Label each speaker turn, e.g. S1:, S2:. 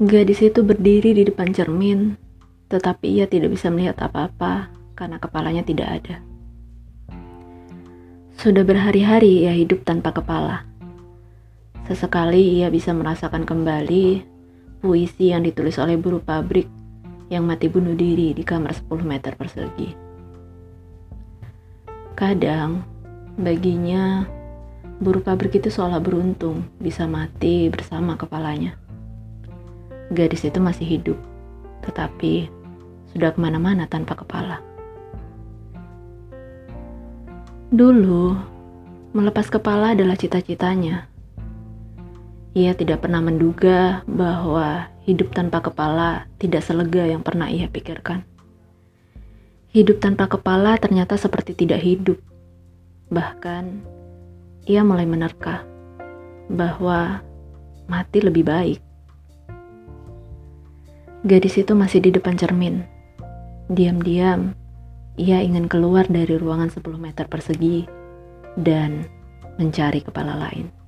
S1: Gadis itu berdiri di depan cermin, tetapi ia tidak bisa melihat apa-apa karena kepalanya tidak ada. Sudah berhari-hari ia hidup tanpa kepala. Sesekali ia bisa merasakan kembali puisi yang ditulis oleh buruh pabrik yang mati bunuh diri di kamar 10 meter persegi. Kadang, baginya, buruh pabrik itu seolah beruntung bisa mati bersama kepalanya. Gadis itu masih hidup, tetapi sudah ke mana-mana tanpa kepala. Dulu, melepas kepala adalah cita-citanya. Ia tidak pernah menduga bahwa hidup tanpa kepala tidak selega yang pernah ia pikirkan. Hidup tanpa kepala ternyata seperti tidak hidup. Bahkan, ia mulai menerka bahwa mati lebih baik. Gadis itu masih di depan cermin. Diam-diam, ia ingin keluar dari ruangan 10 meter persegi dan mencari kepala lain.